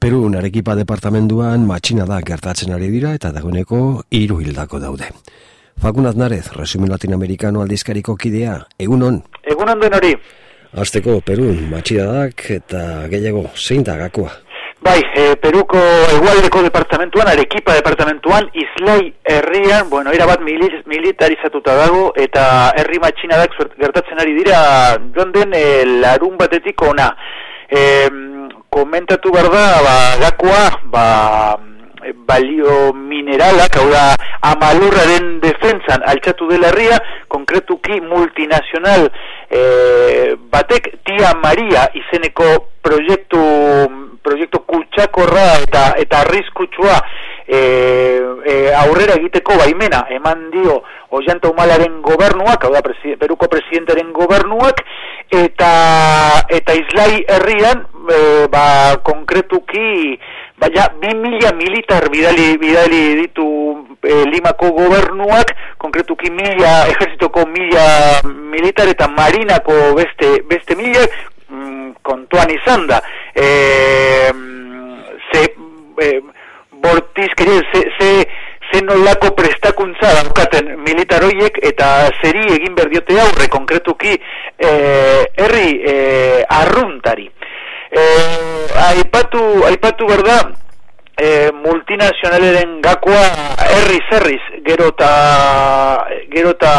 Peru narekipa departamenduan matxina da gertatzen ari dira eta dagoeneko hiru hildako daude. Fakunaz Narez, resumen latinoamerikano aldizkariko kidea, egunon? Egunon den hori. Azteko Perun matxinadak eta gehiago zein da gakoa? Bai, e, Peruko egualdeko departamentuan, arekipa departamentuan, Islai herrian, bueno, erabat militarizatuta dago, eta herri matxinadak gertatzen ari dira, joan den e, larun batetik ona. E, komentatu behar da, ba, gakoa, ba, balio mineralak, hau da, amalurraren defensan altxatu dela herria, konkretuki multinazional e, batek, tia Maria izeneko proiektu, proiektu kutsakorra eta, eta arriskutsua e, e, aurrera egiteko baimena, eman dio Ollanta Humalaren gobernuak, hau da, Peruko presidentaren gobernuak, eta, eta Islai herrian, e, ba, konkretuki, baina, bi mila militar bidali, bidali ditu e, Limako gobernuak, konkretuki mila, ejerzitoko mila militar eta marinako beste, beste mila, mm, kontuan izan da. E, ze, e, bortizkeria, ze, ze, zen nolako prestakuntza daukaten militaroiek eta zeri egin berdiote aurre konkretuki e, herri e, arruntari. Eh, aipatu, aipatu berda eh, multinazionaleren gakoa herri zerriz gero eta gero eta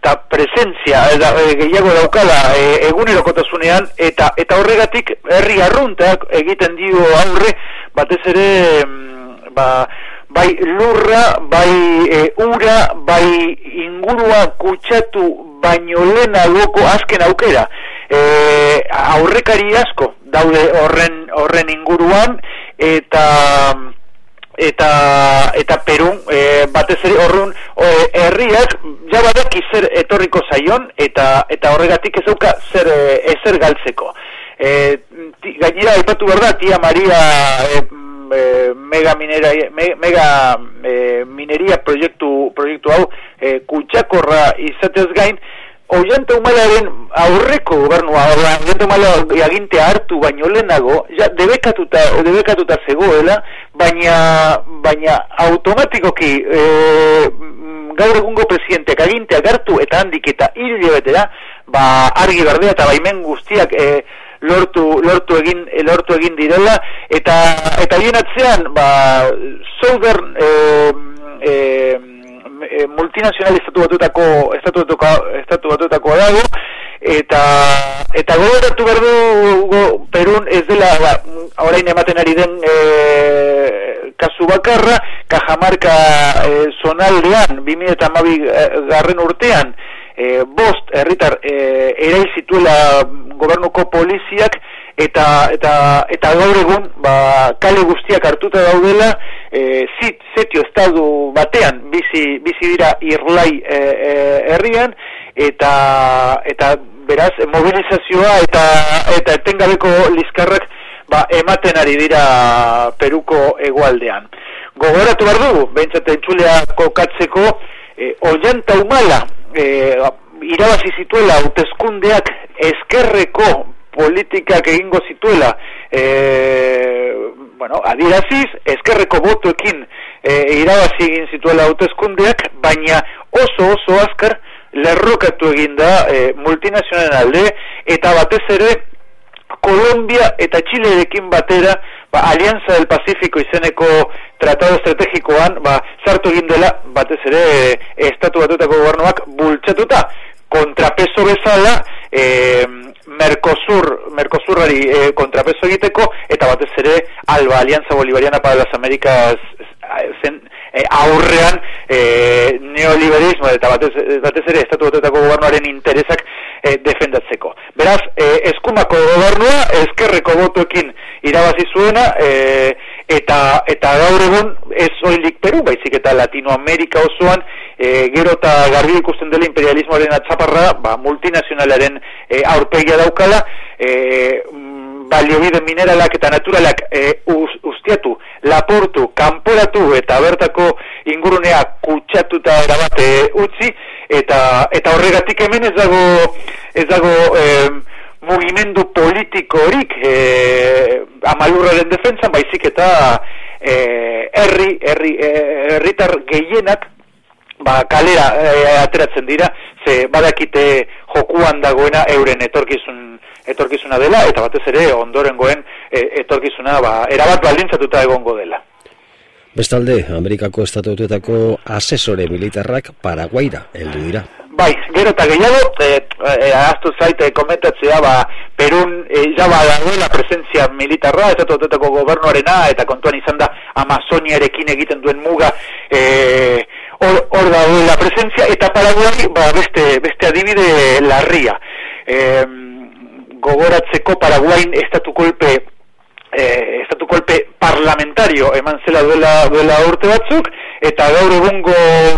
ta presentzia eda, e, gehiago daukala e, egunerokotasunean eta eta horregatik herri arruntak egiten dio aurre batez ere mm, ba, bai lurra, bai e, ura, bai ingurua kutsatu baino lehen azken aukera. E, aurrekari asko daude horren horren inguruan eta eta eta Perun e, batez ere horrun herriak ja badak zer etorriko zaion eta eta horregatik ez dauka zer e, ezer galtzeko e, gainera aipatu berda tia Maria e, e, mega minera mega e, mineria proiektu proiektu hau e, kutsakorra izatez gain Oiante humalaren aurreko gobernua, oiante humala agintea hartu baino lehenago, ja, debekatuta, debekatuta zegoela, baina, baina automatikoki e, gaur egungo presidenteak agintea hartu eta handik eta hiri betera, ba, argi berdea eta baimen guztiak e, lortu, lortu, egin, lortu egin direla, eta, eta bien atzean, ba, Southern, e, e, multinazional estatu batutako estatu batutako, estatu batutako dago. Eta eta gogoratu behar du Perun ez dela ba, orain ematen ari den e, kasu bakarra Kajamarka e, zonaldean 2008 e, garren urtean e, bost herritar e, erail zituela gobernuko poliziak eta eta eta gaur egun ba, kale guztiak hartuta daudela e, zit, zetio estadu batean bizi, bizi dira irlai e, e, herrian eta eta beraz mobilizazioa eta eta etengabeko liskarrak ba, ematen ari dira Peruko hegoaldean. Gogoratu behar du behintzat entzulea kokatzeko e, oianta humala e, irabazi zituela utezkundeak eskerreko politikak egingo zituela e, bueno, adiraziz, eskerreko botuekin e, irabazi egin zituela hautezkundeak, baina oso oso azkar lerrokatu egin da e, multinazionalen alde, eta batez ere Kolombia eta Txilerekin batera ba, Alianza del Pacífico izeneko tratado estrategikoan ba, sartu egin dela batez ere e, estatu batutako gobernuak bultzatuta kontrapeso bezala e, Mercosur, Mercosurrari e, kontrapeso egiteko eta batez ere Alba Alianza Bolivariana para las Américas zen e, aurrean e, neoliberismo eta batez, batez ere estatu batetako gobernuaren interesak e, defendatzeko. Beraz, e, eskumako gobernua eskerreko botuekin irabazi zuena e, eta eta gaur egun ez soilik Peru, baizik eta Latinoamerika osoan e, gero eta garbi ikusten dela imperialismoaren atzaparra, ba, multinazionalaren e, aurpegia daukala, e, baliobide mineralak eta naturalak e, ustiatu, laportu, kanporatu eta bertako ingurunea kutsatuta erabate utzi, eta, eta horregatik hemen ez dago, ez dago mugimendu politiko horik e, amalurraren defensan, baizik eta e, herri, herri, e, herritar gehienak ba, kalera e, ateratzen dira, ze badakite jokuan dagoena euren etorkizun etorkizuna dela, eta batez ere ondorengoen e, etorkizuna ba, erabat baldintzatuta egongo dela. Bestalde, Amerikako estatutuetako asesore militarrak Paraguaira heldu dira. Bai, gero eta gehiago, e, e, ahaztu zaite komentatzea, ba, Perun e, jaba dagoela presentzia militarra, estatutuetako gobernuarena, eta kontuan izan da Amazoniarekin egiten duen muga, e, hor, hor dagoela presentzia, eta Paraguai, ba, beste, beste adibide larria. E, gogoratzeko Paraguain estatu kolpe eh, estatu kolpe parlamentario eman zela duela, duela urte batzuk eta gaur egungo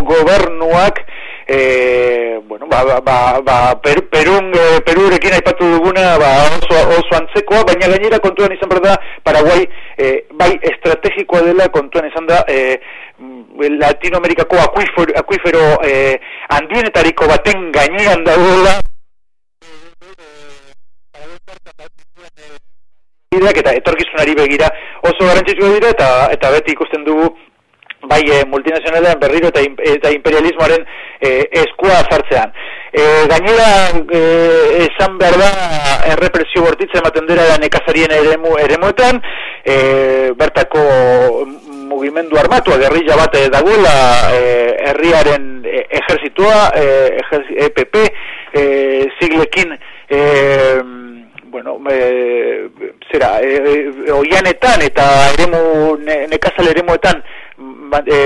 gobernuak eh, bueno, ba, ba, ba, ba per, perun, eh, perurekin aipatu duguna ba, oso, oso antzekoa, baina gainera kontuan izan berda Paraguai eh, bai estrategikoa dela kontuan izan da eh, Latinoamerikako akuifero, akuifero eh, handienetariko baten gainean dagoela. Eta etorkizunari begira oso garrantzitsua dira eta eta beti ikusten dugu bai e, multinazionalean berriro eta, eta imperialismoaren e, eskua zartzean. E, gainera e, esan behar da errepresio bortitza ematen dira da nekazarien eremu, eremuetan e, bertako mugimendu armatua gerrilla bat dagoela e, herriaren e, ejerzitua e, EPP e, ziglekin e, bueno, e, zera, e, e, oianetan eta eremu, ne, nekazal eremuetan e,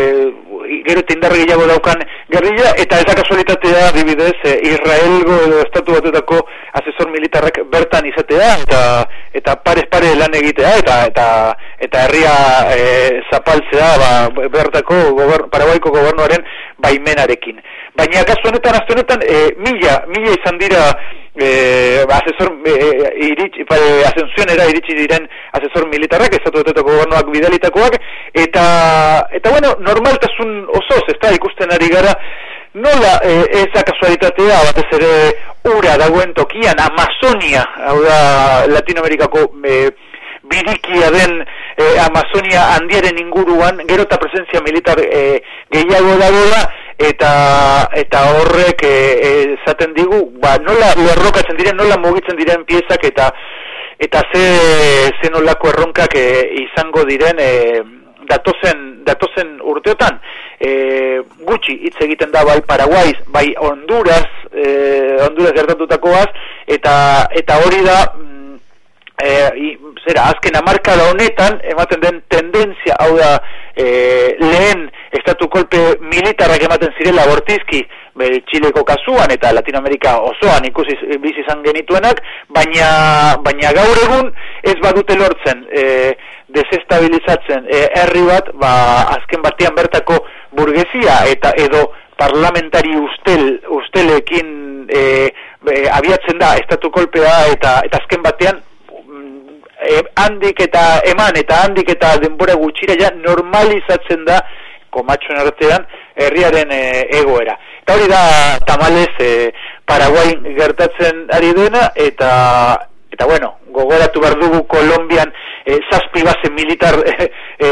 gero tindarri gehiago daukan gerrilla, eta ez da kasualitatea dibidez e, Israelgo edo estatu batutako asesor militarrak bertan izatea eta eta parez pare lan egitea eta eta eta herria e, zapaltzea ba, bertako gobern, paraguaiko gobernuaren baimenarekin. Baina kasu honetan, azte honetan, e, mila, mila izan dira eh, asesor eh, iritsi, pa, era iritsi diren asesor militarrak, ez atuetako gobernuak bidalitakoak, eta, eta bueno, normaltasun osoz, ez da ikusten ari gara, nola eh, eza kasualitatea, batez ere ura dagoen tokian, Amazonia, hau da Latinoamerikako eh, birikia den eh, Amazonia handiaren inguruan, gero eta presentzia militar eh, gehiago dagoela, eta eta horrek eh, esaten digu ba nola lerrokatzen diren nola mugitzen diren piezak eta eta ze ze nolako erronkak e, izango diren e, datozen datozen urteotan e, gutxi hitz egiten da bai Paraguay bai Honduras e, Honduras gertatutakoaz eta eta hori da e, zera azken amarkada honetan ematen den tendentzia hau da e, lehen estatu kolpe militarrak ematen zirela bortizki Txileko kasuan eta Latinoamerika osoan ikusi bizi izan genituenak, baina, baina gaur egun ez badute lortzen e, desestabilizatzen e, herri bat, ba, azken batean bertako burgesia eta edo parlamentari ustel, ustelekin e, abiatzen da estatu kolpea eta, eta azken batean e, handik eta eman eta handik eta denbora gutxira ja normalizatzen da komatxoen artean herriaren e, egoera. Eta hori da tamalez e, Paraguay gertatzen ari dena eta eta bueno, gogoratu behar dugu Kolombian e, zazpi base militar e,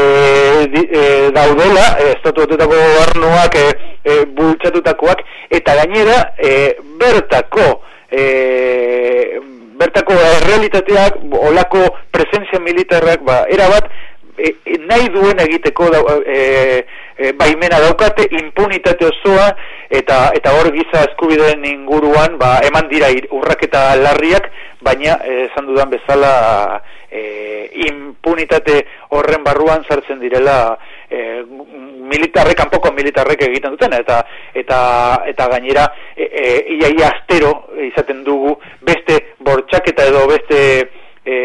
e, daudela, estatu batutako gobernuak e, bultzatutakoak, eta gainera e, bertako e, bertako realitateak, olako presentzia militarrak, ba, erabat, e, nahi duen egiteko da, e, e, baimena daukate, impunitate osoa, eta eta hor giza eskubideen inguruan, ba, eman dira urraketa larriak, baina esan dudan bezala e, impunitate horren barruan sartzen direla e, militarrek, kanpoko militarrek egiten duten, eta eta eta gainera e, e, ia, ia astero izaten dugu beste bortxaketa edo beste e,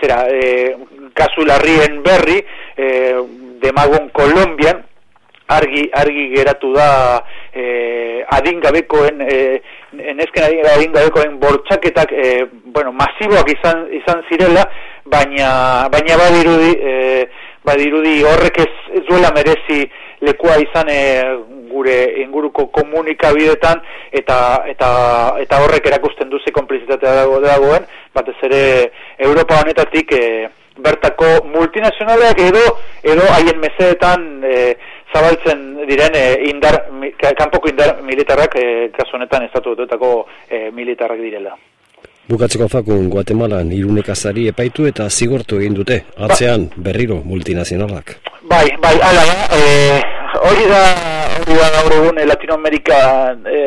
zera e, kasu larrien berri e, demagon Kolombian argi, argi geratu da e, adingabekoen e, nesken adingabekoen bortxaketak e, bueno, masiboak izan, izan zirela baina, baina badirudi e, badirudi horrek ez, ez duela merezi lekua izan e, gure inguruko komunikabidetan eta eta eta horrek erakusten duze konplizitatea dago dagoen. Batez ere Europa honetatik e, bertako multinazionaleak edo edo haien mesedetan e, zabaltzen diren e, indar kanpoko indar militarrak e, kasu honetan estatu e, militarrak direla Bukatzeko fakun Guatemalan irunekazari epaitu eta zigortu egin dute, atzean berriro multinazionalak. Bai, bai, ala, e, hori da, hori da gaur egun Latinoamerika, e,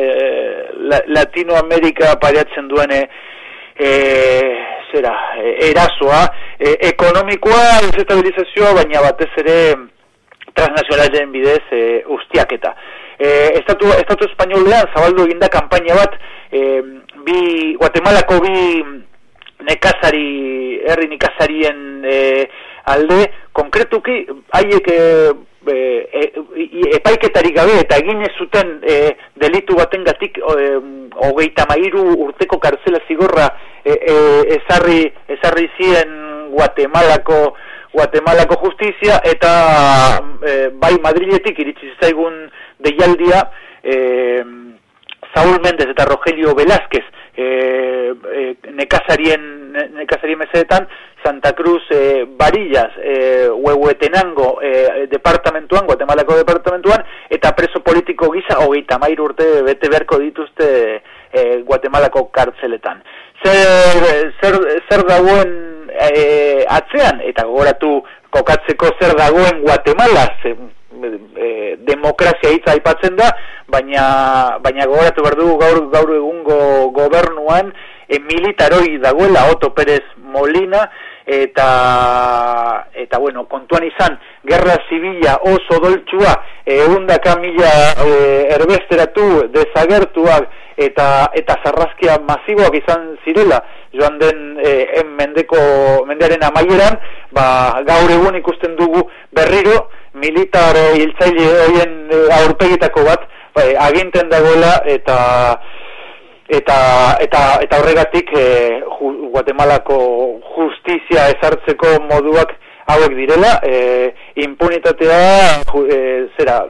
Latinoamerika pariatzen duen e, zera, erazoa, e, ekonomikoa, desestabilizazioa, baina batez ere transnazionalen bidez e, ustiaketa. E, estatu, estatu espainolean zabaldu eginda kampaina bat, e, bi Guatemalako bi nekazari herri nekazarien e, alde konkretuki haiek e, e, e, epaiketari gabe eta egin ez zuten e, delitu batengatik e, hogeita mairu urteko kartzela zigorra e, e, ezarri, ezarri ziren Guatemalako Guatemalako justizia eta e, bai Madriletik iritsi zaigun deialdia e, Saúl Méndez eta Rogelio Velázquez e, e, nekazarien, nekazarien mesedetan Santa Cruz e, Barillas e, Huehuetenango e, departamentuan, Guatemalako departamentuan eta preso politiko gisa hogeita mair urte bete beharko dituzte e, Guatemalako kartzeletan. Zer, zer, zer dagoen e, atzean eta gogoratu kokatzeko zer dagoen Guatemala e, demokrazia hitza aipatzen da, baina baina gogoratu behar dugu gaur, gaur egungo gobernuan e, militaroi dagoela Otto Pérez Molina eta eta bueno, kontuan izan gerra zibila oso doltsua ehundaka mila e, erbesteratu desagertuak eta eta zarrazkia masiboak izan zirela joan den e, en mendeko mendearen amaieran ba, gaur egun ikusten dugu berriro militar hiltzaile horien eh, aurpegitako bat bai, aginten dagoela eta eta eta eta horregatik e, Guatemalako justizia ezartzeko moduak hauek direla e, impunitatea e, zera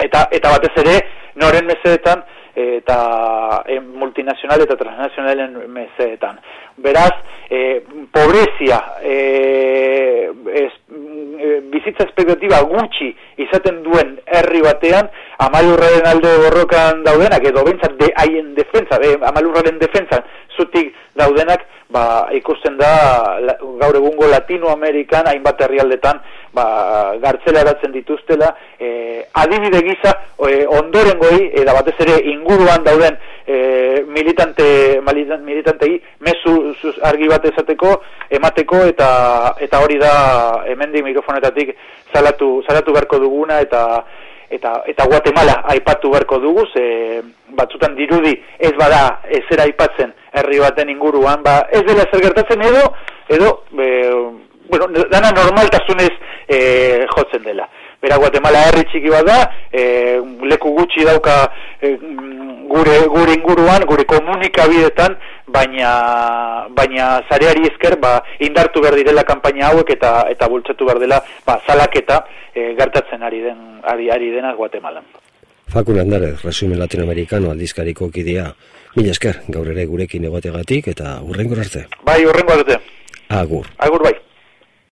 eta eta batez ere noren mesedetan eta e, multinazional eta transnazionalen mesedetan. Beraz, e, pobrezia, e, es, e, bizitza espektativa gutxi izaten duen herri batean, amalurraren alde borrokan daudenak, edo bentsat de haien defensa, e, amalurraren defensa, zutik daudenak, ba, ikusten da gaur egungo Latinoamerikan hainbat herrialdetan ba, gartzelaratzen dituztela e, adibide gisa e, ondoren goi, eta batez ere inguruan dauden e, militante, militantei mesu argi bat ezateko emateko eta eta hori da hemendik mikrofonetatik salatu, salatu beharko duguna eta eta eta Guatemala aipatu beharko dugu ze batzutan dirudi ez bada ezera aipatzen herri baten inguruan ba ez dela zer gertatzen edo edo e, bueno dana normaltasunez e, jotzen dela. Bera Guatemala herri txiki bada, e, leku gutxi dauka e, gure, gure inguruan, gure komunikabidetan, baina, baina zareari esker ba, indartu behar direla kanpaina hauek eta eta bultzatu behar dela ba, zalaketa e, gertatzen ari, den, ari, ari dena Guatemalan. Fakun handare, resumen latinoamerikano aldizkariko kidea. Mila esker, gaur ere gurekin egotegatik eta urrengo arte. Bai, urrengo arte. Agur. Agur bai.